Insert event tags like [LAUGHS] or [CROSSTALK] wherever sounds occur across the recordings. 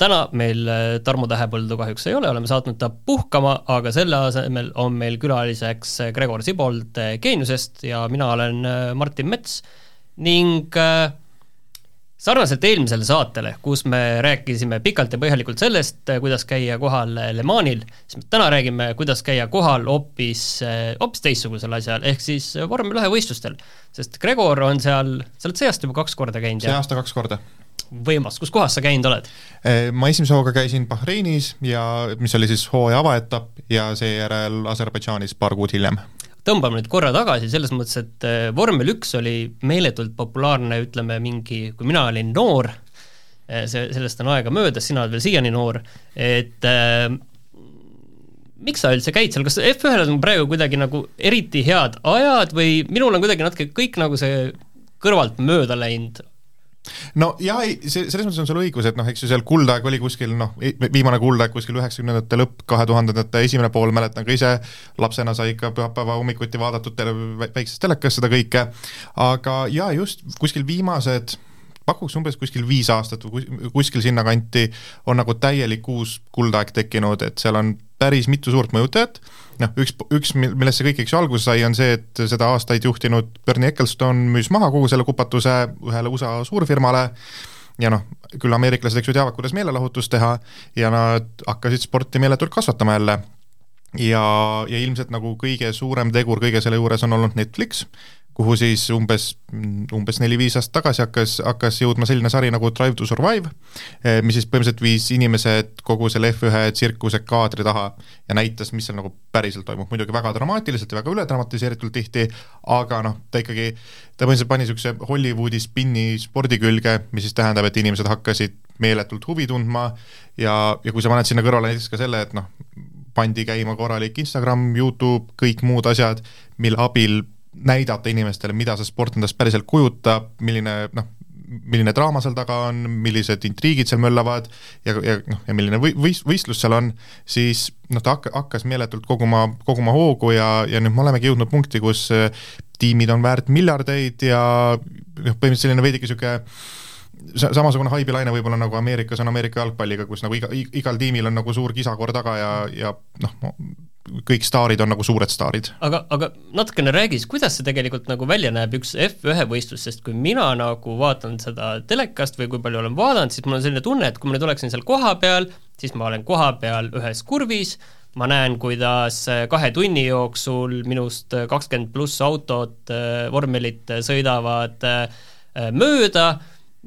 täna meil äh, Tarmo Tähepõldu kahjuks ei ole, oleme saatnud ta puhkama, aga selle asemel on meil külaliseks äh, Gregor Sibold äh, Geeniusest ja mina olen Martin Mets ning sarnaselt eelmisele saatele, kus me rääkisime pikalt ja põhjalikult sellest, kuidas käia kohal Le Manil, siis täna räägime, kuidas käia kohal hoopis, hoopis teistsugusel asjal, ehk siis vormel ühe võistlustel. sest Gregor on seal, sa oled see aasta juba kaks korda käinud, see aasta kaks korda võimas, kus kohas sa käinud oled? Eh, ma esimese hooga käisin Bahreinis ja mis oli siis hooaja avaetapp ja seejärel Aserbaidžaanis paar kuud hiljem. tõmbame nüüd korra tagasi, selles mõttes, et eh, vormel üks oli meeletult populaarne, ütleme mingi, kui mina olin noor, eh, see, sellest on aega möödas, sina oled veel siiani noor, et äh, miks sa üldse käid seal, kas F1-l on praegu kuidagi nagu eriti head ajad või minul on kuidagi natuke kõik nagu see kõrvalt mööda läinud, no jaa, ei, see, selles mõttes on sul õigus, et noh, eks ju seal kuldaeg oli kuskil noh, viimane kuldaeg kuskil üheksakümnendate lõpp, kahe tuhandendate esimene pool, mäletan ka ise, lapsena sai ikka pühapäeva hommikuti vaadatud tele, väikses telekas seda kõike, aga jaa, just kuskil viimased pakuks umbes kuskil viis aastat või kuskil sinnakanti on nagu täielik uus kuldaeg tekkinud, et seal on päris mitu suurt mõjutajat, noh, üks, üks, millest see kõik, eks ju, alguse sai, on see, et seda aastaid juhtinud Bernie Ecclestone müüs maha kogu selle kupatuse ühele USA suurfirmale. Ja noh, küll ameeriklased, eks ju, teavad, kuidas meelelahutust teha. Ja nad hakkasid sporti meeletult kasvatama jälle ja, ja ilmselt nagu kõige suurem tegur kõige selle juures on olnud Netflix, kuhu siis umbes, umbes neli-viis aastat tagasi hakkas, hakkas jõudma selline sari nagu Drive to Survive, eh, mis siis põhimõtteliselt viis inimesed kogu selle F1 tsirkuse kaadri taha ja näitas, mis seal nagu päriselt toimub, muidugi väga dramaatiliselt ja väga üledramatiseeritult tihti, aga noh, ta ikkagi, ta põhimõtteliselt pani niisuguse Hollywoodi spinni spordi külge, mis siis tähendab, et inimesed hakkasid meeletult huvi tundma ja, ja kui sa paned sinna kõrvale näiteks ka selle, et noh, pandi käima korralik Instagram, Youtube, kõik muud asjad, mille abil näidata inimestele, mida see sport endast päriselt kujutab, milline noh, milline draama seal taga on, millised intriigid seal möllavad ja, ja noh, ja milline või-, võis-, võistlus seal on, siis noh, ta hakk-, hakkas meeletult koguma, koguma hoogu ja, ja nüüd me olemegi jõudnud punkti, kus äh, tiimid on väärt miljardeid ja noh, põhimõtteliselt selline veidike niisugune samasugune haibilaine võib-olla nagu Ameerikas on Ameerika jalgpalliga, kus nagu iga, igal tiimil on nagu suur kisakoor taga ja, ja noh, kõik staarid on nagu suured staarid. aga, aga natukene räägi siis, kuidas see tegelikult nagu välja näeb, üks F1 võistlus, sest kui mina nagu vaatan seda telekast või kui palju olen vaadanud, siis mul on selline tunne, et kui ma nüüd oleksin seal kohapeal, siis ma olen kohapeal ühes kurvis, ma näen, kuidas kahe tunni jooksul minust kakskümmend pluss autot vormelit sõidavad mööda,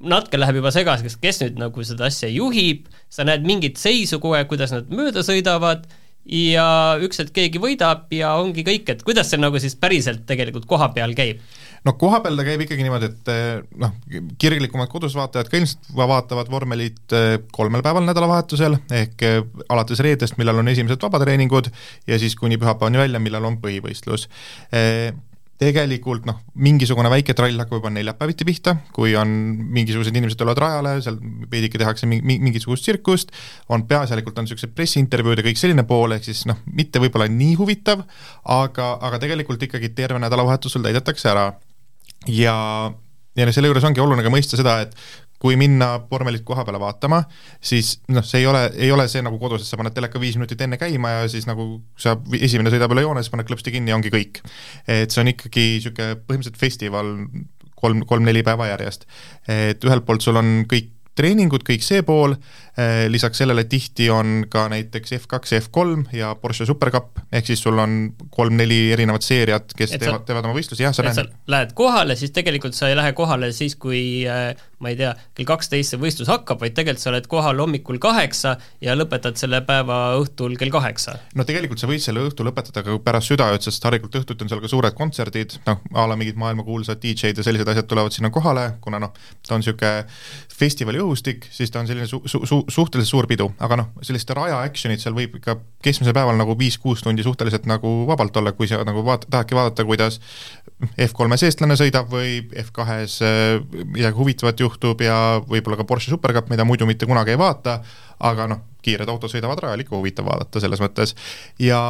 natuke läheb juba segaseks, kes nüüd nagu seda asja juhib, sa näed mingit seisu kogu aeg, kuidas nad mööda sõidavad ja üks hetk keegi võidab ja ongi kõik, et kuidas see nagu siis päriselt tegelikult koha peal käib? no koha peal ta käib ikkagi niimoodi, et eh, noh, kirglikumad kodus vaatajad ka ilmselt vaatavad vormelit eh, kolmel päeval nädalavahetusel, ehk eh, alates reedest, millal on esimesed vabatreeningud, ja siis kuni pühapäevani välja, millal on põhivõistlus tegelikult noh, mingisugune väike trall hakkab juba neljapäeviti pihta, kui on mingisugused inimesed tulevad rajale, seal veidike tehakse mingi, mingisugust tsirkust, on peaasjalikult on niisugused pressiintervjuud ja kõik selline pool, ehk siis noh, mitte võib-olla nii huvitav, aga, aga tegelikult ikkagi terve nädalavahetus sul täidetakse ära. ja ja selle juures ongi oluline ka mõista seda, et kui minna vormelit koha peale vaatama, siis noh, see ei ole, ei ole see nagu kodus, et sa paned teleka viis minutit enne käima ja siis nagu sa, esimene sõidab üle joone, siis paned klõpsti kinni ja ongi kõik. et see on ikkagi niisugune põhimõtteliselt festival kolm, kolm-neli päeva järjest. et ühelt poolt sul on kõik treeningud, kõik see pool, lisaks sellele tihti on ka näiteks F2 ja F3 ja Porsche Supercup, ehk siis sul on kolm-neli erinevat seeriat, kes et teevad, teevad oma võistlusi, jah, sa näed. lähed kohale, siis tegelikult sa ei lähe kohale siis, kui äh, ma ei tea, kell kaksteist see võistlus hakkab, vaid tegelikult sa oled kohal hommikul kaheksa ja lõpetad selle päeva õhtul kell kaheksa. no tegelikult sa võid selle õhtu lõpetada ka pärast südaööd, sest harilikult õhtuti on seal ka suured kontserdid, noh, a la mingid maailmakuulsad DJ-d ja sellised asjad tulevad sinna kohale, kuna noh, ta on niisugune festivali õhustik, siis ta on selline su-, su-, su-, suhteliselt suur pidu, aga noh, sellist raja action'it seal võib ikka keskmisel päeval nagu viis-kuus tundi suhteliselt nagu vabalt olla, kui sa nagu vaat-, tahadki vaadata, kuidas F3-s eestlane sõidab või F2-s äh, midagi huvitavat juhtub ja võib-olla ka Porsche Supercup, mida muidu mitte kunagi ei vaata, aga noh, kiired autod sõidavad rajal, ikka huvitav vaadata selles mõttes. Ja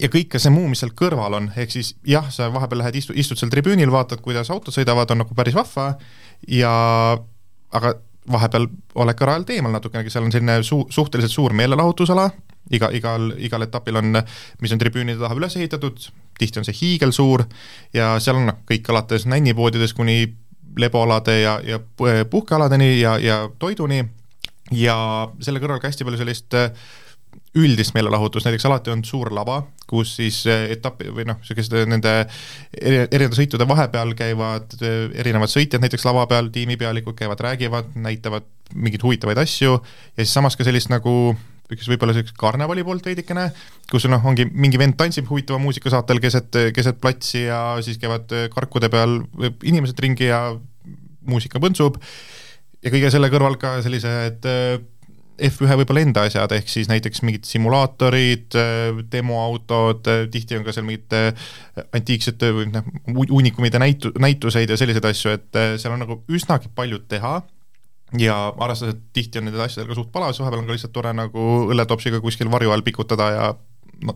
ja kõik see muu, mis seal kõrval on, ehk siis jah, sa vahepeal lähed istu, istud seal tribüünil, vaatad, kuidas autod sõidavad, on nagu päris vahva ja aga vahepeal oled ka rajalt eemal natukenegi, seal on selline su-, suhteliselt suur meelelahutusala, iga, igal, igal etapil on, mis on tribüünide taha üles ehitatud, tihti on see hiigelsuur ja seal on noh, kõik alates nännipoodidest kuni leboalade ja, ja puhkealadeni ja, ja toiduni ja selle kõrval ka hästi palju sellist äh, üldist meelelahutust, näiteks alati on suur lava, kus siis äh, etapp või noh, niisuguste nende eri, erinevate sõitude vahepeal käivad äh, erinevad sõitjad näiteks lava peal, tiimipealikud käivad, räägivad, näitavad mingeid huvitavaid asju ja siis samas ka sellist nagu kes võib-olla sellist karnevali poolt veidikene, kus noh, ongi mingi vend tantsib huvitava muusikasaatel keset, keset platsi ja siis käivad karkude peal inimesed ringi ja muusika põntsub. Ja kõige selle kõrval ka sellised F1 võib-olla enda asjad, ehk siis näiteks mingid simulaatorid, äh, demoautod, äh, tihti on ka seal mingid antiiksete või noh, uunikumide näitu-, näituseid ja selliseid asju, et seal on nagu üsnagi palju teha ja arvestades, et tihti on nende asjadega suht palav, siis vahepeal on ka lihtsalt tore nagu õlletopsiga kuskil varju all pikutada ja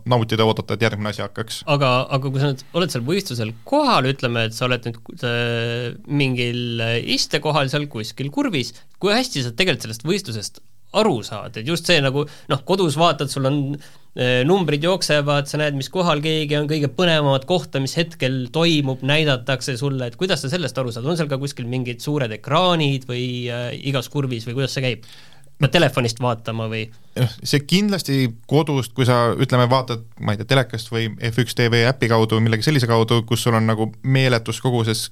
nautida ja oodata, et järgmine asi hakkaks. aga, aga kui sa nüüd oled seal võistlusel kohal, ütleme, et sa oled nüüd äh, mingil istekohal seal kuskil kurvis, kui hästi sa tegelikult sellest võistlusest aru saad, et just see nagu noh, kodus vaatad, sul on äh, numbrid jooksevad, sa näed, mis kohal keegi on, kõige põnevamat kohta, mis hetkel toimub, näidatakse sulle, et kuidas sa sellest aru saad, on seal ka kuskil mingid suured ekraanid või äh, igas kurvis või kuidas see käib? pead telefonist vaatama või? noh, see kindlasti kodust, kui sa ütleme, vaatad, ma ei tea, telekast või F1 TV äpi kaudu või millegi sellise kaudu, kus sul on nagu meeletus koguses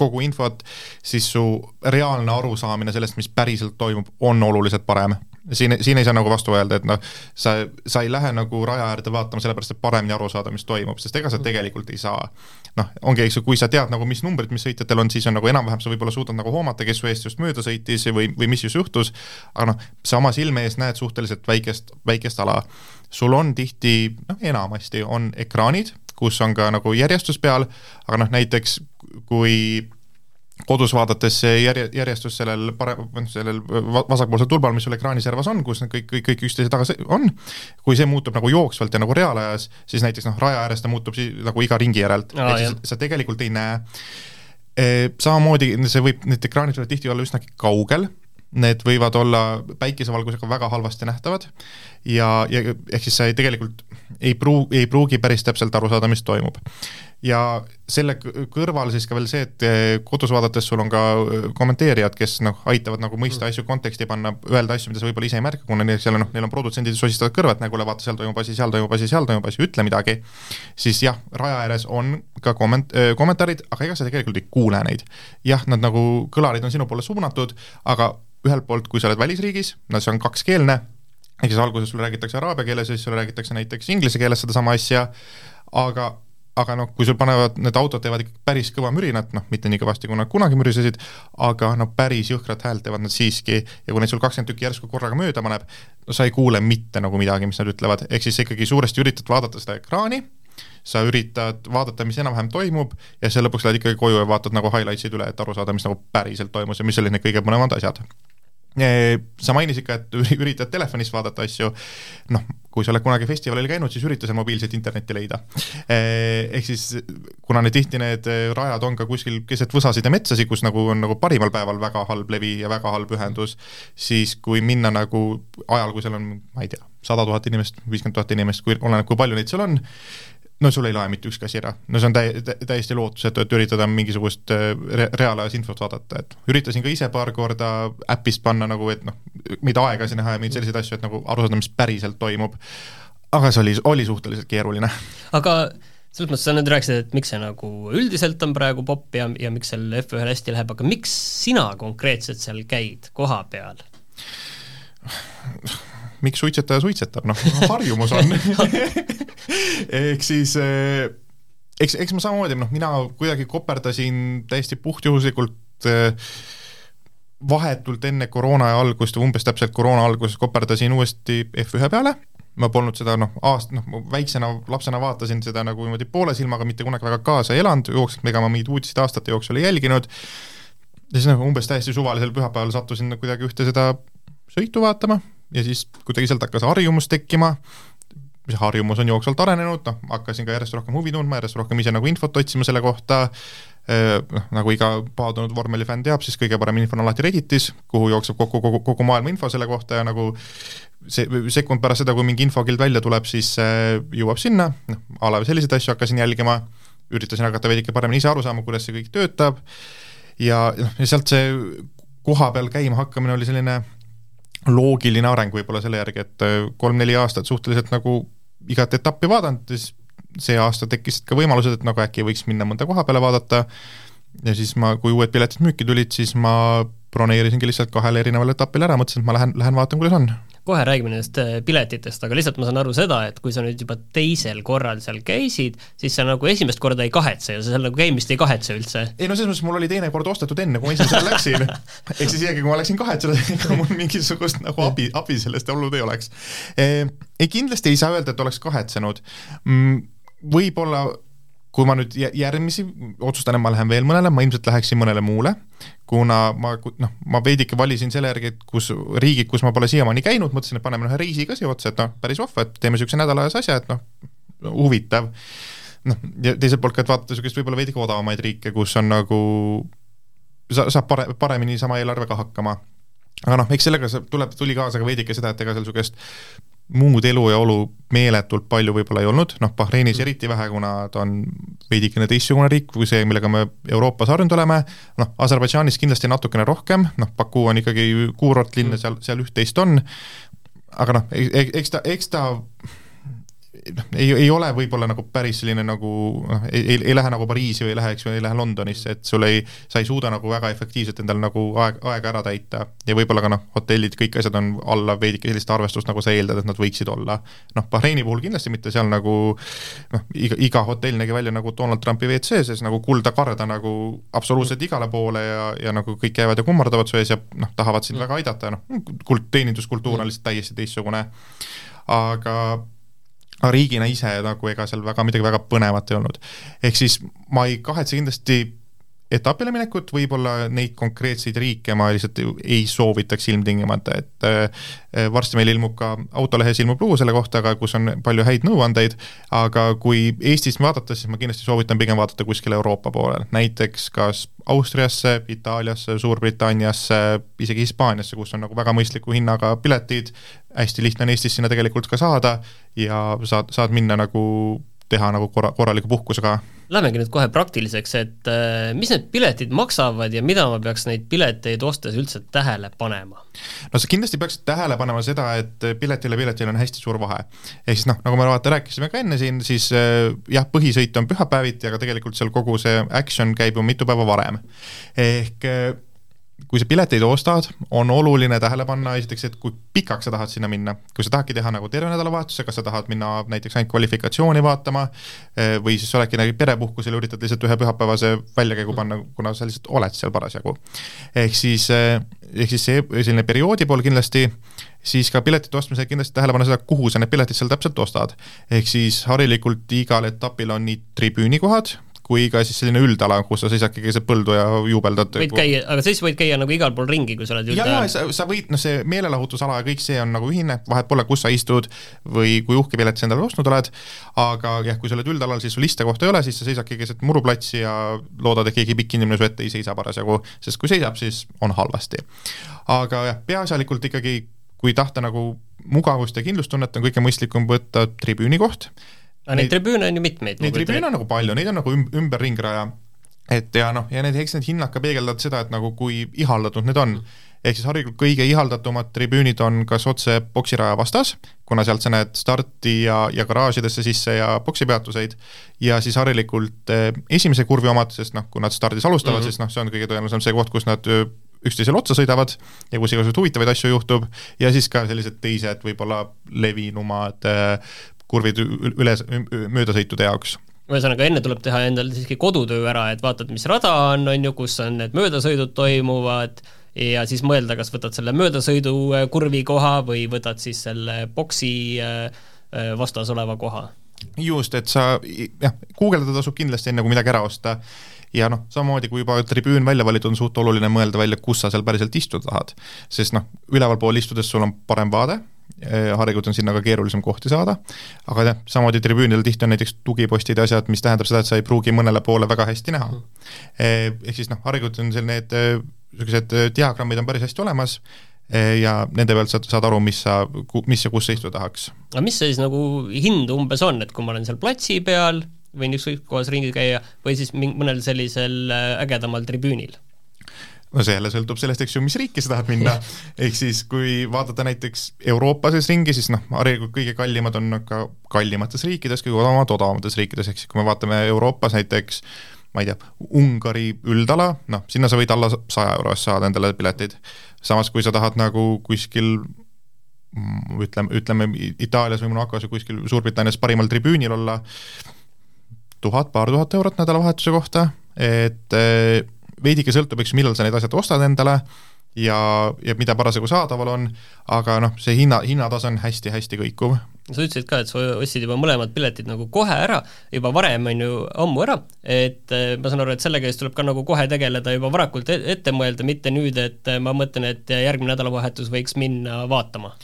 kogu infot, siis su reaalne arusaamine sellest, mis päriselt toimub, on oluliselt parem siin, siin ei saa nagu vastu öelda, et noh, sa, sa ei lähe nagu raja äärde vaatama sellepärast, et paremini aru saada, mis toimub, sest ega sa mm. tegelikult ei saa. noh, ongi, eks ju, kui sa tead nagu, mis numbrid, mis sõitjatel on, siis on nagu enam-vähem sa võib-olla suudad nagu hoomata, kes su eest just mööda sõitis või, või mis just juhtus, aga noh, sa oma silme ees näed suhteliselt väikest, väikest ala. sul on tihti, noh enamasti on ekraanid, kus on ka nagu järjestus peal, aga noh, näiteks kui kodus vaadates see järje, järjestus sellel pare-, sellel vasakpoolsel tulbal, mis sul ekraani servas on, kus need kõik, kõik, kõik üksteise taga on, kui see muutub nagu jooksvalt ja nagu reaalajas, siis näiteks noh, raja ääres ta muutub siis nagu iga ringi järelt ehk siis sa tegelikult ei näe. Samamoodi see võib, need ekraanid võivad tihti olla üsnagi kaugel, need võivad olla päikesevalgusega väga halvasti nähtavad ja, ja ehk siis sa ei tegelikult ei pruu-, ei pruugi päris täpselt aru saada, mis toimub ja selle kõrval siis ka veel see, et eh, kodus vaadates sul on ka eh, kommenteerijad, kes noh, aitavad nagu mõista mm. asju konteksti panna, öelda asju, mida sa võib-olla ise ei märka, kuna neil seal noh, neil on produtsendid sosistavad kõrvad, näe kuule, vaata, seal toimub asi, seal toimub asi, seal toimub asi, ütle midagi, siis jah, raja ääres on ka komment-, eh, kommentaarid, aga ega sa tegelikult ei kuule neid. jah, nad nagu, kõlarid on sinu poole suunatud, aga ühelt poolt, kui sa oled välisriigis, no see on kakskeelne, ehk siis alguses sulle räägitakse araabia keeles ja siis sulle räägitakse näiteks inglise keeles sedasama asja, aga aga noh, kui sul panevad, need autod teevad ikka päris kõva mürinat, noh, mitte nii kõvasti, kui nad kunagi mürisesid, aga no päris jõhkrat häält teevad nad siiski ja kui neid sul kakskümmend tükki järsku korraga mööda paneb, no sa ei kuule mitte nagu midagi, mis nad ütlevad, ehk siis ikkagi suuresti üritad vaadata seda ekraani, sa üritad vaadata, mis enam-vähem toimub ja siis lõpuks lähed ikkagi koju ja vaatad nagu highlights'id üle, et aru saada, mis nagu päriselt toimus ja mis olid need kõige põnevamad asjad sa mainisid ka, et üritad telefonist vaadata asju, noh, kui sa oled kunagi festivalil käinud, siis ürita seal mobiilset internetti leida. Ehk siis kuna need tihti need rajad on ka kuskil keset võsasid ja metsasid, kus nagu on nagu parimal päeval väga halb levi ja väga halb ühendus, siis kui minna nagu ajal, kui seal on, ma ei tea, sada tuhat inimest, viiskümmend tuhat inimest, kui oleneb, kui palju neid seal on, no sul ei loe mitte ükski asi ära, no see on täi-, täiesti lootusetu, et üritada mingisugust äh, re-, reaalajas infot vaadata, et üritasin ka ise paar korda äpist panna nagu, et noh, mida aega sinna näha ja mingeid selliseid asju, et nagu aru saada, mis päriselt toimub, aga see oli, oli suhteliselt keeruline. aga selles mõttes sa nüüd rääkisid, et miks see nagu üldiselt on praegu popp ja, ja miks seal F1-l hästi läheb, aga miks sina konkreetselt seal käid koha peal? [LAUGHS] miks suitsetaja suitsetab, noh, harjumus on. [LAUGHS] Ehk siis eh, eks, eks ma samamoodi, noh, mina kuidagi koperdasin täiesti puhtjuhuslikult eh, vahetult enne koroona algust, umbes täpselt koroona alguses koperdasin uuesti F1 peale, ma polnud seda noh, aast-, noh, väiksena lapsena vaatasin seda nagu niimoodi poole silmaga, mitte kunagi väga kaasa ei elanud, jooksvalt ega ma mingeid uudiseid aastate jooksul ei jälginud, ja siis nagu umbes täiesti suvalisel pühapäeval sattusin kuidagi ühte seda sõitu vaatama ja siis kuidagi sealt hakkas harjumus tekkima, see harjumus on jooksvalt arenenud, noh, hakkasin ka järjest rohkem huvi tundma, järjest rohkem ise nagu infot otsima selle kohta, noh, nagu iga paadunud vormelifänn teab, siis kõige parem info on alati Redditis, kuhu jookseb kokku kogu, kogu maailma info selle kohta ja nagu see sekund pärast seda, kui mingi infokild välja tuleb, siis jõuab sinna, noh, a la selliseid asju hakkasin jälgima, üritasin hakata veidike paremini ise aru saama, kuidas see kõik töötab, ja noh, ja sealt see koha peal käima hakkamine oli selline loogiline areng võib-olla selle järgi, et kolm-neli aastat suhteliselt nagu igat etappi vaadanud, siis see aasta tekkisid ka võimalused, et nagu äkki võiks minna mõnda koha peale vaadata ja siis ma, kui uued piletid müüki tulid, siis ma broneerisingi lihtsalt kahele erinevale etapile ära, mõtlesin, et ma lähen, lähen vaatan, kuidas on. Kohe räägime nendest äh, piletitest, aga lihtsalt ma saan aru seda, et kui sa nüüd juba teisel korral seal käisid, siis sa nagu esimest korda ei kahetse ja sa seal nagu käimist ei kahetse üldse. ei no selles mõttes mul oli teine kord ostetud enne, kui ma esimesele läksin. [LAUGHS] ehk siis isegi, kui ma läksin kahetseda, [LAUGHS] ega mul mingisugust nagu abi, abi sellest olnud ei oleks. ei, kindlasti ei saa öelda, et oleks kahetsenud mm, võib-olla kui ma nüüd järgmisi otsustan, et ma lähen veel mõnele, ma ilmselt läheksin mõnele muule, kuna ma noh, ma veidike valisin selle järgi, et kus riigid, kus ma pole siiamaani käinud, mõtlesin, et paneme ühe reisi ka siia otsa, et noh, päris vahva, et teeme niisuguse nädalajase asja, et noh, huvitav. noh, ja teiselt poolt ka, et vaadata niisugust võib-olla veidike odavamaid riike, kus on nagu sa, saab pare-, paremini sama eelarvega hakkama. aga noh, eks sellega tuleb, tuli kaasa ka veidike seda, et ega seal niisugust muud elu ja olu meeletult palju võib-olla ei olnud, noh Bahreinis mm. eriti vähe, kuna ta on veidikene teistsugune riik kui see, millega me Euroopas harjunud oleme, noh Aserbaidžaanis kindlasti natukene rohkem, noh Baku on ikkagi kuurortlinn ja mm. seal, seal üht-teist on, aga noh, e-, e-, eks ta, eks ta noh, ei, ei ole võib-olla nagu päris selline nagu noh, ei, ei, ei lähe nagu Pariisi või ei lähe, eks ju, ei lähe Londonisse, et sul ei, sa ei suuda nagu väga efektiivselt endal nagu aeg, aega ära täita ja võib-olla ka noh, hotellid, kõik asjad on alla veidike sellist arvestust, nagu sa eeldad, et nad võiksid olla. noh, Bahreini puhul kindlasti mitte, seal nagu noh, iga, iga hotell nägi välja nagu Donald Trumpi WC sees nagu kulda karda nagu absoluutselt igale poole ja, ja nagu kõik käivad ja kummardavad su ees ja noh, tahavad sind mm. väga aidata ja noh, kult-, teeninduskultuur on lihtsalt täiesti teistsugune. aga aga riigina ise nagu ega seal väga midagi väga põnevat ei olnud. ehk siis ma ei kahetse kindlasti etapile minekut, võib-olla neid konkreetseid riike ma lihtsalt ei soovitaks ilmtingimata, et äh, varsti meil ilmub ka autolehes ilmub lugu selle kohta, aga kus on palju häid nõuandeid, aga kui Eestist vaadata, siis ma kindlasti soovitan pigem vaadata kuskile Euroopa poole, näiteks kas Austriasse, Itaaliasse, Suurbritanniasse, isegi Hispaaniasse, kus on nagu väga mõistliku hinnaga piletid, hästi lihtne on Eestis sinna tegelikult ka saada ja saad, saad minna nagu teha nagu korra, korraliku puhkusega. Lähmegi nüüd kohe praktiliseks, et äh, mis need piletid maksavad ja mida ma peaks neid pileteid ostes üldse tähele panema? no sa kindlasti peaksid tähele panema seda, et piletile piletile on hästi suur vahe. ehk siis noh, nagu me vaata rääkisime ka enne siin, siis äh, jah, põhisõit on pühapäeviti, aga tegelikult seal kogu see action käib ju mitu päeva varem. ehk äh, kui sa pileteid ostad, on oluline tähele panna esiteks, et kui pikaks sa tahad sinna minna, kui sa tahadki teha nagu terve nädalavahetuse, kas sa tahad minna näiteks ainult kvalifikatsiooni vaatama eh, või siis sa oledki nagu perepuhkusel ja üritad lihtsalt ühe pühapäevase väljakäigu panna, kuna sa lihtsalt oled seal parasjagu. ehk siis, eh, ehk siis see selline perioodi pool kindlasti, siis ka piletite ostmisel kindlasti tähele panna seda, kuhu sa need piletid seal täpselt ostad. ehk siis harilikult igal etapil on nii tribüünikohad, kui ka siis selline üldala, kus sa seisadki keset põldu ja juubeldad. võid käia, aga siis võid käia nagu igal pool ringi, kui sa oled üldalal. jaa, sa, sa võid, noh see meelelahutusala ja kõik see on nagu ühine, vahet pole, kus sa istud või kui uhke pilet sa endale ostnud oled, aga jah, kui sa oled üldalal, siis sul istekohta ei ole, siis sa seisadki keset muruplatsi ja loodad, et keegi pikk inimene su ette ei seisa parasjagu, sest kui seisab, siis on halvasti. aga jah, peaasjalikult ikkagi kui tahta nagu mugavust ja kindlustunnet, on kõige mõistlikum võtta tribüünikoht aga neid tribüüne on ju mitmeid. Neid tribüüne on nagu palju, neid on nagu üm-, ümber ringraja. et ja noh, ja need, eks need hinnad ka peegeldavad seda, et nagu kui ihaldatud need on. ehk siis harilikult kõige ihaldatumad tribüünid on kas otse poksiraja vastas, kuna sealt sa näed starti ja, ja garaažidesse sisse ja poksipeatuseid, ja siis harilikult eh, esimese kurvi omad, sest noh, kui nad stardis alustavad mm, -hmm. siis noh, see on kõige tõenäolisem see koht, kus nad eh, üksteisele otsa sõidavad ja kus igasuguseid huvitavaid asju juhtub, ja siis ka sellised teised võib-olla levinumad eh, kurvid üle, möödasõitude jaoks ühesõnaga, enne tuleb teha endal siiski kodutöö ära, et vaatad, mis rada on, on ju, kus on need möödasõidud toimuvad, ja siis mõelda, kas võtad selle möödasõidu äh, kurvi koha või võtad siis selle boksi äh, äh, vastas oleva koha. just, et sa jah, guugeldada tasub kindlasti enne, kui midagi ära osta ja noh, samamoodi kui juba tribüün välja valitud, on suht oluline mõelda välja, kus sa seal päriselt istuda tahad. sest noh, ülevalpool istudes sul on parem vaade, Eh, harilikult on sinna ka keerulisem kohti saada, aga jah, samamoodi tribüünidel tihti on näiteks tugipostid ja asjad, mis tähendab seda, et sa ei pruugi mõnele poole väga hästi näha. Eh, ehk siis noh, harilikult on seal need niisugused eh, diagrammid on päris hästi olemas ja nende pealt saad, saad aru, mis sa, mis ja kus sa istuda tahaks. aga mis siis nagu hind umbes on, et kui ma olen seal platsi peal, võin ükskõik kohas ringi käia, või siis mõnel sellisel ägedamal tribüünil no see jälle sõltub sellest, eks ju, mis riiki sa tahad minna, ehk siis kui vaadata näiteks Euroopa sees ringi, siis noh, harilikult kõige kallimad on ka kallimates riikides, kõige odavamad odavamates riikides, ehk siis kui me vaatame Euroopas näiteks ma ei tea, Ungari üldala, noh, sinna sa võid alla saja euro eest saada endale piletid. samas, kui sa tahad nagu kuskil mm, ütleme, ütleme Itaalias või Monacos või kuskil Suurbritannias parimal tribüünil olla, tuhat, paar tuhat eurot nädalavahetuse kohta, et veidike sõltub, eks, millal sa need asjad ostad endale ja, ja mida parasjagu saadaval on, aga noh, see hinna, hinnatase on hästi-hästi kõikuv. sa ütlesid ka, et sa ostsid juba mõlemad piletid nagu kohe ära, juba varem, on ju, ammu ära, et eh, ma saan aru, et sellega siis tuleb ka nagu kohe tegeleda, juba varakult e-, ette mõelda, mitte nüüd, et eh, ma mõtlen, et järgmine nädalavahetus võiks minna vaatama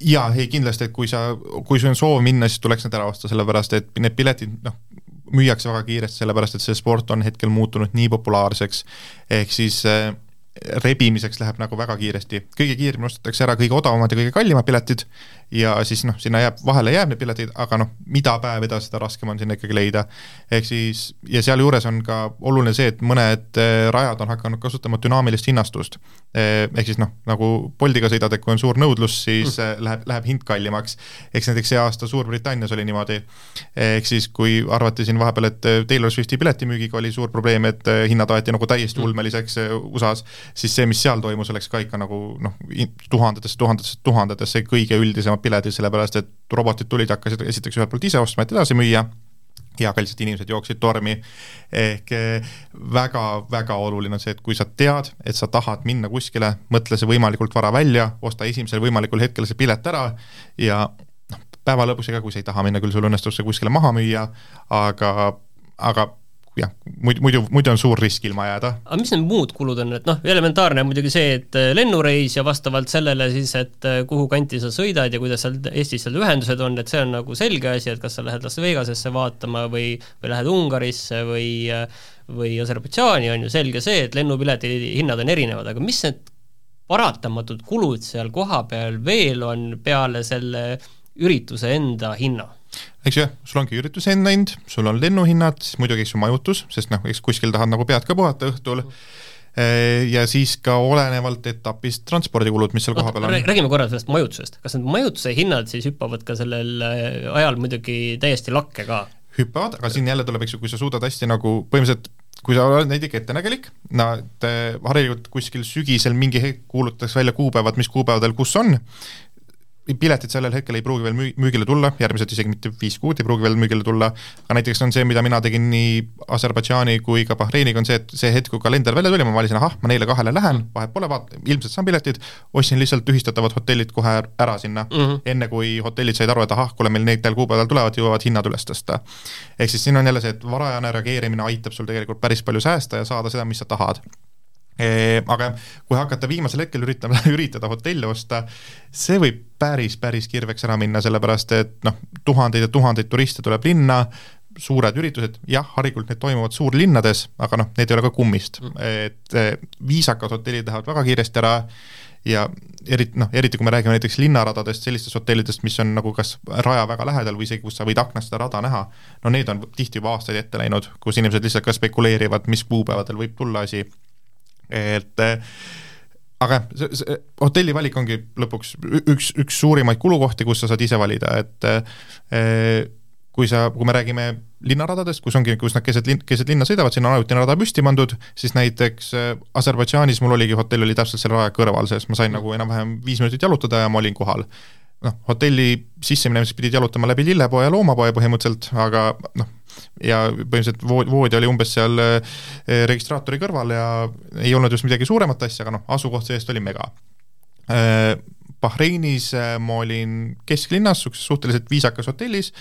jaa, ei kindlasti, et kui sa, kui sul on soov minna, siis tuleks need ära osta, sellepärast et need piletid, noh, müüakse väga kiiresti, sellepärast et see sport on hetkel muutunud nii populaarseks, ehk siis äh, rebimiseks läheb nagu väga kiiresti, kõige kiiremini ostetakse ära kõige odavamad ja kõige kallimad piletid ja siis noh, sinna jääb, vahele jääb neid piletid, aga noh, mida päev edasi, seda raskem on sinna ikkagi leida. ehk siis, ja sealjuures on ka oluline see, et mõned äh, rajad on hakanud kasutama dünaamilist hinnastust. Äh, ehk siis noh, nagu Boltiga sõidad, et kui on suur nõudlus, siis mm. läheb, läheb hind kallimaks. eks näiteks see aasta Suurbritannias oli niimoodi, ehk siis kui arvati siin vahepeal, et Taylor Swifti piletimüügiga oli suur probleem, et hinnad aeti nagu täiesti mm. ulmeliseks USA-s, siis see, mis seal toimus, läks ka ikka nagu noh, tuhandetesse, tuhandetesse, tuhandetesse kõige üldisemad piletid, sellepärast et robotid tulid, hakkasid esiteks ühelt poolt ise ostma, et edasi müüa, ja ka lihtsalt inimesed jooksid tormi, ehk väga-väga eh, oluline on see, et kui sa tead, et sa tahad minna kuskile, mõtle see võimalikult vara välja, osta esimesel võimalikul hetkel see pilet ära ja noh, päeva lõpus, ega kui sa ei taha minna, küll sul õnnestub see kuskile maha müüa, aga, aga jah, muidu, muidu, muidu on suur risk ilma jääda. aga mis need muud kulud on, et noh, elementaarne on muidugi see, et äh, lennureis ja vastavalt sellele siis, et äh, kuhu kanti sa sõidad ja kuidas seal Eestis seal ühendused on, et see on nagu selge asi, et kas sa lähed Las Vegasesse vaatama või, või lähed Ungarisse või äh, või Aserbaidžaani, on ju selge see, et lennupileti hinnad on erinevad, aga mis need paratamatud kulud seal kohapeal veel on peale selle ürituse enda hinna? Eks ju, sul ongi ürituse enda hind, sul on lennuhinnad, siis muidugi eks ju majutus, sest noh, eks kuskil tahad nagu pead ka puhata õhtul, eh, ja siis ka olenevalt etapist transpordikulud, mis seal kohapeal on. räägime korra sellest majutusest, kas need majutuse hinnad siis hüppavad ka sellel eh, ajal muidugi täiesti lakke ka? hüppavad, aga siin jälle tuleb, eks ju, kui sa suudad hästi nagu põhimõtteliselt kui sa oled näiteks ettenägelik, nad eh, harilikult kuskil sügisel mingi hetk kuulutatakse välja kuupäevad, mis kuupäevadel kus on, piletid sellel hetkel ei pruugi veel müü-, müügile tulla, järgmised isegi mitte viis kuud ei pruugi veel müügile tulla, aga näiteks on see, mida mina tegin nii Aserbaidžaani kui ka Bahreiniga, on see, et see hetk, kui kalender välja tuli, ma valisin, ahah, ma neile kahele lähen, vahet pole, vaat-, ilmselt saan piletid, ostsin lihtsalt tühistatavad hotellid kohe ära sinna mm, -hmm. enne kui hotellid said aru, et ahah, kuule, meil nendel kuupäevadel tulevad, jõuavad hinnad üles tõsta. ehk siis siin on jälle see, et varajane reageerimine aitab sul tegelikult päris palju säästa ja saada seda, mis sa tahad aga kui hakata viimasel hetkel üritama, [LAUGHS] üritada hotelli osta, see võib päris, päris kirveks ära minna, sellepärast et noh, tuhandeid ja tuhandeid turiste tuleb linna, suured üritused, jah, harilikult need toimuvad suurlinnades, aga noh, need ei ole ka kummist mm., et eh, viisakad hotellid lähevad väga kiiresti ära ja eriti noh, eriti kui me räägime näiteks linnaradadest, sellistest hotellidest, mis on nagu kas raja väga lähedal või isegi, kus sa võid aknast seda rada näha, no need on tihti juba aastaid ette läinud, kus inimesed lihtsalt ka spekuleerivad, mis kuupäevadel võib tulla asi et aga jah, see, see hotelli valik ongi lõpuks üks, üks suurimaid kulukohti, kus sa saad ise valida, et eh, kui sa, kui me räägime linnaradadest, kus ongi, kus nad keset linn, keset linna sõidavad, sinna on ajutine rada püsti pandud, siis näiteks eh, Aserbaidžaanis mul oligi, hotell oli täpselt selle raja kõrval, sest ma sain nagu enam-vähem viis minutit jalutada ja ma olin kohal. noh, hotelli sisseminemiseks pidid jalutama läbi lillepoe ja loomapoe põhimõtteliselt, aga noh, ja põhimõtteliselt vood, voodi oli umbes seal eh, registraatori kõrval ja ei olnud just midagi suuremat asja, aga noh, asukoht see-eest oli mega. Eh, Bahreinis eh, ma olin kesklinnas, niisuguses suhteliselt viisakas hotellis,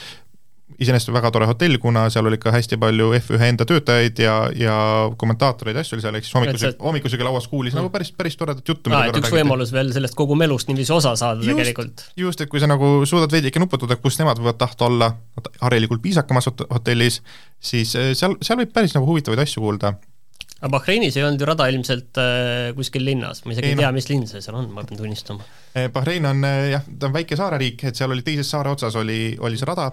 iseenesest väga tore hotell, kuna seal oli ka hästi palju F1 enda töötajaid ja, ja kommentaatoreid ja asju oli seal, ehk siis hommikusöögi, hommikusöögi lauas kuulis mm. nagu päris, päris toredat juttu. aa, et üks võimalus veel sellest kogu melust niiviisi osa saada Just. tegelikult. just, et kui sa nagu suudad veidike nuputada, kus nemad võivad tahta olla harilikult viisakamas hot- hotellis, siis eh, seal, seal võib päris nagu huvitavaid asju kuulda. Aga Bahreinis ei olnud ju rada ilmselt äh, kuskil linnas, ma isegi Ei ei tea, noh. mis linn see seal on, ma pean tunnistama. Eh, Bahrein on eh, jah, ta on väike saareriik, et seal oli teises saare otsas oli, oli see rada,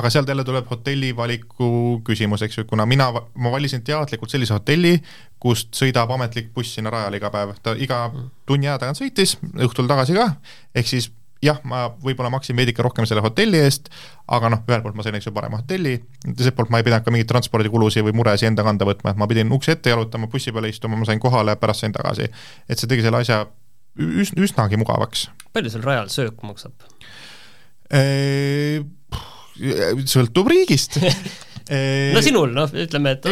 aga sealt jälle tuleb hotelli valiku küsimus, eks ju, kuna mina, ma valisin teadlikult sellise hotelli, kust sõidab ametlik buss sinna rajale iga päev, ta iga tunni aja tagant sõitis, õhtul tagasi ka, ehk siis jah, ma võib-olla maksin veidike rohkem selle hotelli eest, aga noh, ühelt poolt ma sain, eks ju, parema hotelli, teiselt poolt ma ei pidanud ka mingeid transpordikulusid või muresid enda kanda võtma, et ma pidin ukse ette jalutama, bussi peale istuma, ma sain kohale, pärast sain tagasi. et see tegi selle asja üs-, üsnagi mugavaks palju seal rajal söök maksab? sõltub riigist [LAUGHS] no sinul, noh, ütleme, et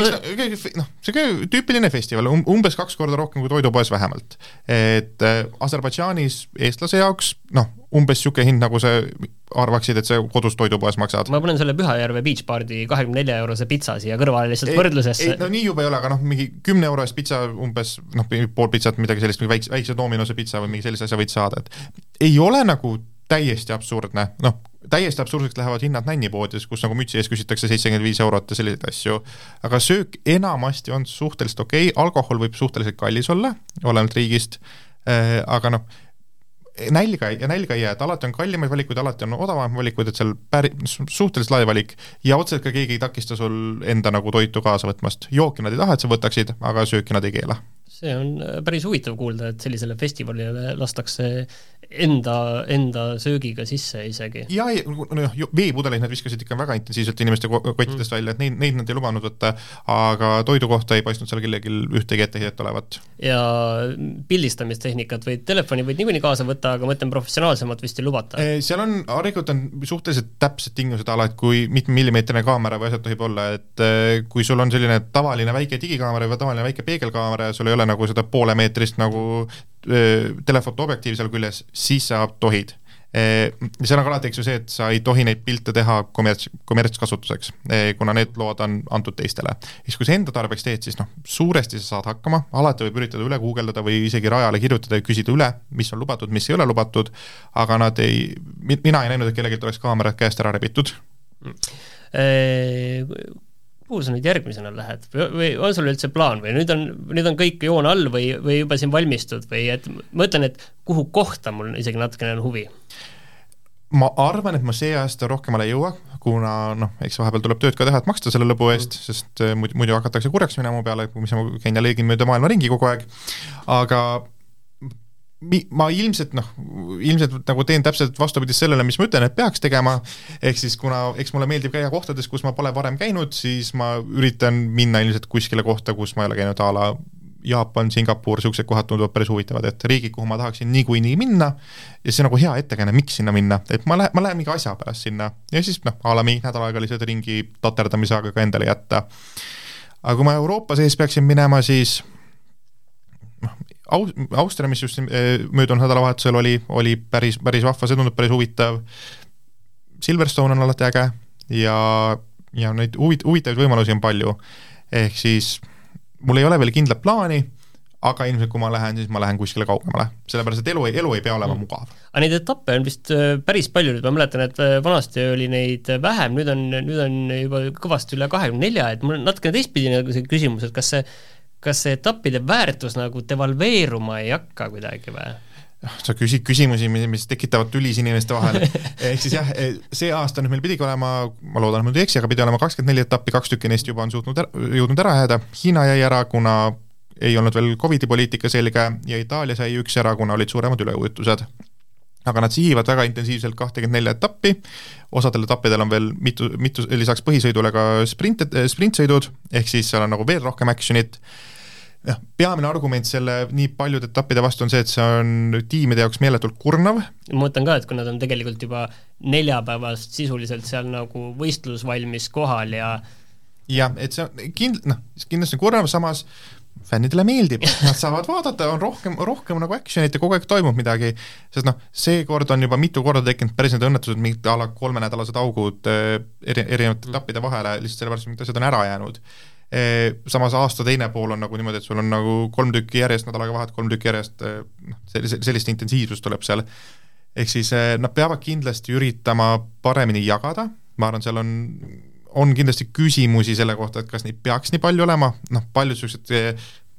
noh, see tüüpiline festival, um-, umbes kaks korda rohkem kui toidupoes vähemalt. et äh, Aserbaidžaanis eestlase jaoks noh, umbes niisugune hind, nagu sa arvaksid, et sa kodus toidupoes maksad. ma panen selle Pühajärve Beach Bardi kahekümne nelja eurose pitsa siia kõrvale lihtsalt võrdlusesse. no nii jube ei ole, aga noh, mingi kümne euro eest pitsa umbes noh, pool pitsat, midagi sellist, mingi väikse, väikse Dominose pitsa või mingi sellise asja võid saada, et ei ole nagu täiesti absurdne, noh, täiesti absurdseks lähevad hinnad nännipoodides, kus nagu mütsi ees küsitakse seitsekümmend viis eurot ja selliseid asju, aga söök enamasti on suhteliselt okei okay., alkohol võib suhteliselt kallis olla, olenevalt riigist, aga noh, nälga ja nälga ei jää, et alati on kallimaid valikuid, alati on odavamaid valikuid, et seal päri-, suhteliselt lai valik ja otseselt ka keegi ei takista sul enda nagu toitu kaasa võtmast. jooki nad ei taha, et sa võtaksid, aga sööki nad ei keela. See on äh, päris huvitav kuulda, et sellisele festivalile lastakse enda, enda söögiga sisse isegi. ja ei, noh, veepudeleid nad viskasid ikka väga intensiivselt inimeste ko- kottidest välja, et neid, neid nad ei lubanud võtta, aga toidu kohta ei paistnud seal kellelgi ühtegi etteheidet olevat. ja pildistamistehnikat või telefoni võid niikuinii kaasa võtta, aga ma ütlen, professionaalsemat vist ei lubata. seal on, harilikult on suhteliselt täpsed tingimused ala, et kui mitme millimeetrine kaamera või asjad tohib olla, et eh, kui sul on selline tavaline väike digikaamera või tavaline väike peegelkaamera ja sul ei ole nagu seda poolemeetrist nagu telefoto objektiiv seal küljes, siis sa tohid. Seal on ka alati, eks ju see, et sa ei tohi neid pilte teha kommerts, kommertskasutuseks, kuna need lood on antud teistele. siis kui sa enda tarbeks teed, siis noh, suuresti sa saad hakkama, alati võib üritada üle guugeldada või isegi rajale kirjutada ja küsida üle, mis on lubatud, mis ei ole lubatud, aga nad ei, mina ei näinud, et kellelgi oleks kaamerad käest ära rebitud kuhu sa nüüd järgmisena lähed või, või on sul üldse plaan või nüüd on, nüüd on kõik joone all või, või juba siin valmistud või et ma ütlen, et kuhu kohta mul isegi natukene on huvi? ma arvan, et ma see aasta rohkemale ei jõua, kuna noh, eks vahepeal tuleb tööd ka teha, et maksta selle lõbu eest mm., sest äh, muidu, muidu hakatakse kurjaks minema mu peale, mis ma käin lõigin mööda maailma ringi kogu aeg, aga mi-, ma ilmselt noh, ilmselt nagu teen täpselt vastupidist sellele, mis ma ütlen, et peaks tegema, ehk siis kuna eks mulle meeldib käia kohtades, kus ma pole varem käinud, siis ma üritan minna ilmselt kuskile kohta, kus ma ei ole käinud, a la Jaapan, Singapur, niisugused kohad tunduvad päris huvitavad, et riigid, kuhu ma tahaksin niikuinii minna, ja see on nagu hea ettekäänne, miks sinna minna, et ma lähen, ma lähen mingi asja pärast sinna. Ja siis noh, a la mingi nädal aega lihtsalt ringi taterdamise aega ka endale jätta. aga kui ma Euroopa sees peaksin minema, siis Aus-, Austria, mis just möödunud nädalavahetusel oli, oli päris, päris vahva, see tundub päris huvitav, Silverstone on alati äge ja, ja neid huvit-, huvitavaid võimalusi on palju, ehk siis mul ei ole veel kindlat plaani, aga ilmselt kui ma lähen, siis ma lähen kuskile kaugemale, sellepärast et elu, elu ei pea olema mm. mugav. aga neid etappe on vist äh, päris palju nüüd, ma mäletan, et äh, vanasti oli neid vähem, nüüd on, nüüd on juba kõvasti üle kahekümne nelja, et mul on natukene teistpidi nagu see küsimus, et kas see kas see etappide väärtus nagu devalveeruma ei hakka kuidagi või? sa küsid küsimusi, mis tekitavad tülis inimeste vahel, [LAUGHS] ehk siis jah, see aasta nüüd meil pidigi olema, ma loodan, et ma nüüd ei eksi, aga pidi olema kakskümmend neli etappi, kaks tükki neist juba on suutnud, jõudnud ära jääda, Hiina jäi ära, kuna ei olnud veel Covidi poliitika selge ja Itaalia sai üks ära, kuna olid suuremad üleujutused. Aga nad sihivad väga intensiivselt kahtekümmet nelja etappi, osadel etappidel on veel mitu, mitu, lisaks põhisõidule ka sprint, sprintsõidud, ehk siis seal on nagu veel rohkem action'it, jah, peamine argument selle nii paljude etappide vastu on see, et see on tiimide jaoks meeletult kurnav. ma mõtlen ka, et kui nad on tegelikult juba neljapäevast sisuliselt seal nagu võistlusvalmis kohal ja jah, et see on kind-, noh, kindlasti kurnav, samas fännidele meeldib, nad saavad vaadata, on rohkem, rohkem nagu action'it ja kogu aeg toimub midagi, sest noh, seekord on juba mitu korda tekkinud päris need õnnetused, mingid a la kolmenädalased augud eh, eri, erinevate etappide vahele, lihtsalt sellepärast, et mingid asjad on ära jäänud. Eh, samas aasta teine pool on nagu niimoodi, et sul on nagu kolm tükki järjest nädalaga vahet, kolm tükki järjest, eh, noh, sellise, sellist intensiivsust tuleb seal. ehk siis nad peavad kindlasti üritama paremini jagada, ma arvan, seal on on kindlasti küsimusi selle kohta, et kas neid peaks nii palju olema, noh, paljud niisugused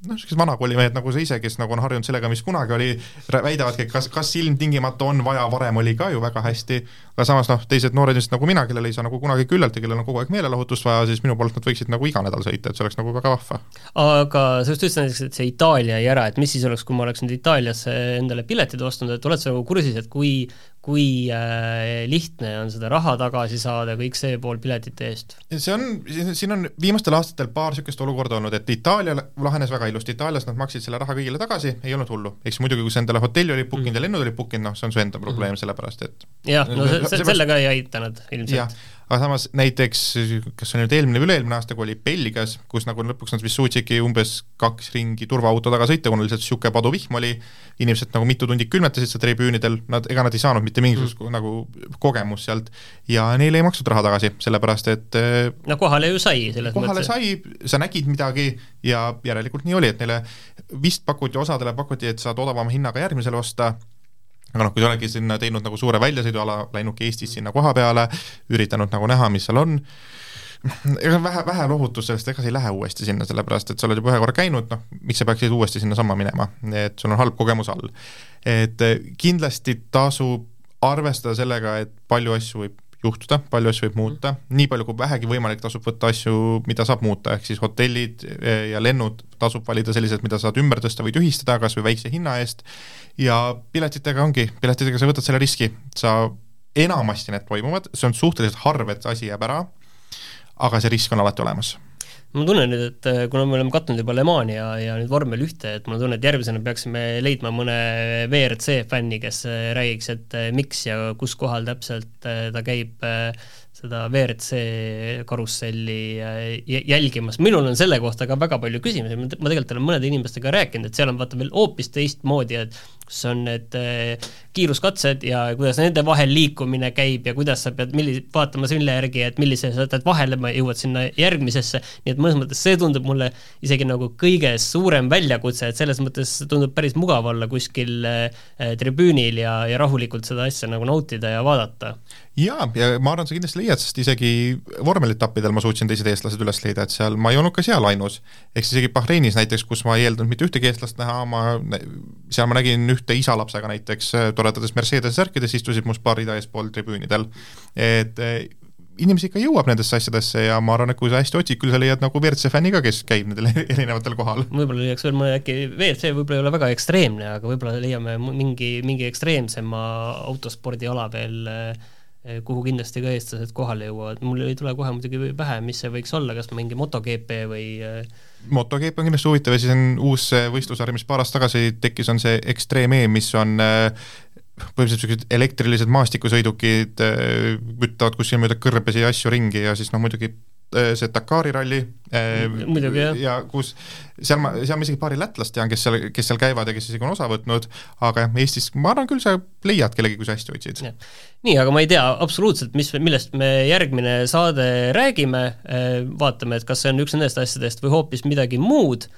noh, niisugused vanakoolimehed nagu sa ise, kes nagu on harjunud sellega, mis kunagi oli, väidavadki, et kas, kas ilmtingimata on vaja, varem oli ka ju väga hästi, aga samas noh, teised noored inimesed nagu mina, kellel ei saa nagu kunagi küllalt ja kellel on kogu aeg meelelahutust vaja, siis minu poolt nad võiksid nagu iga nädal sõita, et see oleks nagu väga vahva. aga sa just ütlesid näiteks, et see Itaalia jäi ära, et mis siis oleks, kui ma oleks nüüd Itaaliasse endale piletid ostnud, et oled sa nagu kursis, et kui kui äh, lihtne on seda raha tagasi saada, kõik see pool piletite eest? see on, siin on viimastel aastatel paar niisugust olukorda olnud, et Itaalia lahenes väga ilusti, Itaalias nad maksid selle raha kõigile tagasi, ei olnud hullu. eks muidugi, kui sa endale hotelli olid book inud mm. ja lennud olid book inud, noh, see on su enda probleem mm., sellepärast et jah, no see, see, sellega ei aita nad ilmselt aga samas näiteks, kas see on nüüd eelmine või üle-eelmine aasta, kui oli Belgias, kus nagu lõpuks nad vist suutsidki umbes kaks ringi turvaauto taga sõita, kuna lihtsalt niisugune paduvihm oli, inimesed nagu mitu tundi külmetasid seal tribüünidel, nad, ega nad ei saanud mitte mingisugust mm. nagu kogemust sealt ja neile ei makstud raha tagasi, sellepärast et äh, no kohale ju sai selles kohale mõttes. sai, sa nägid midagi ja järelikult nii oli, et neile vist pakuti, osadele pakuti, et saad odavama hinnaga järgmisel osta, aga noh, kui sa oledki sinna teinud nagu suure väljasõiduala, läinudki Eestis sinna koha peale, üritanud nagu näha, mis seal on, ega vähe, vähe lohutust sellest, ega sa ei lähe uuesti sinna, sellepärast et sa oled juba ühe korra käinud, noh, miks sa peaksid uuesti sinnasamma minema, et sul on halb kogemus all. et kindlasti tasub arvestada sellega, et palju asju võib juhtuda, palju asju võib muuta, nii palju kui vähegi võimalik, tasub võtta asju, mida saab muuta, ehk siis hotellid eh, ja lennud tasub valida sellised, mida saad ümber tõsta või tühistada, kas või väikse hinna eest, ja piletitega ongi, piletitega sa võtad selle riski, sa enamasti need toimuvad, see on suhteliselt harv, et asi jääb ära, aga see risk on alati olemas ma tunnen nüüd, et äh, kuna me oleme kattunud juba Le Mani ja, ja nüüd vormel ühte, et mul on tunne, et järgmisena peaksime leidma mõne WRC fänni, kes äh, räägiks, et äh, miks ja kus kohal täpselt ta käib seda WRC karusselli jälgimas, minul on selle kohta ka väga palju küsimusi, ma tegelikult olen mõnede inimestega rääkinud, et seal on vaata veel hoopis teistmoodi, et kus on need kiiruskatsed ja kuidas nende vahel liikumine käib ja kuidas sa pead milli-, vaatama selle järgi, et millise sa jätad vahele, jõuad sinna järgmisesse, nii et mõnes mõttes see tundub mulle isegi nagu kõige suurem väljakutse, et selles mõttes tundub päris mugav olla kuskil äh, tribüünil ja, ja rahulikult seda asja nagu nautida ja vaadata. jaa, ja ma arvan, sa kindlasti leiad, sest isegi vormelitappidel ma suutsin teised eestlased üles leida, et seal ma ei olnud ka seal ainus. ehk siis isegi Bahreinis näiteks, kus ma ei eeldanud mitte ühtegi eestlast näha, ma, seal ma nägin ühte isa lapsega näiteks toredades Mercedes särkides istusid must paar rida eespool tribüünidel. et eh, inimesi ikka jõuab nendesse asjadesse ja ma arvan, et kui sa hästi otsid, küll sa leiad nagu WRC fänni ka, kes käib nendel erinevatel kohal. võib-olla leiaks veel mõne äkki, WRC võib-olla ei ole väga ekstreemne, aga võib-olla leiame mingi, mingi ekstreemsema autospordiala veel eh, kuhu kindlasti ka eestlased kohale jõuavad, mul ei tule kohe muidugi pähe, mis see võiks olla, kas mingi MotoGP või eh, MotoGP on kindlasti huvitav ja siis on uus võistlusarv, mis paar aastat tagasi tekkis, on see Extreme E, mis on põhimõtteliselt niisugused elektrilised maastikusõidukid kütavad kuskil mööda kõrbesi ja asju ringi ja siis noh, muidugi see Dakari ralli äh, muidugi, jah. ja kus, seal ma, seal ma isegi paari lätlast tean, kes seal, kes seal käivad ja kes isegi on osa võtnud, aga jah, Eestis ma arvan küll, sa leiad kellegi, kui sa hästi otsid. nii, aga ma ei tea absoluutselt, mis, millest me järgmine saade räägime, vaatame, et kas see on üks nendest asjadest või hoopis midagi muud,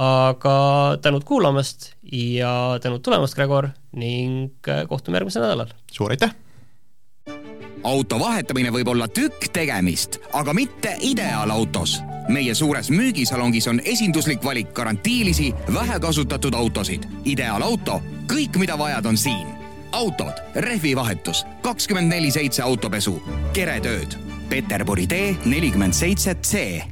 aga tänud kuulamast ja tänud tulemast, Gregor, ning äh, kohtume järgmisel nädalal! suur aitäh! Auto vahetamine võib olla tükk tegemist, aga mitte ideaalautos. meie suures müügisalongis on esinduslik valik garantiilisi, vähekasutatud autosid. ideaalauto, kõik, mida vajad, on siin. autod, rehvivahetus, kakskümmend neli seitse autopesu, keretööd. Peterburi tee nelikümmend seitse C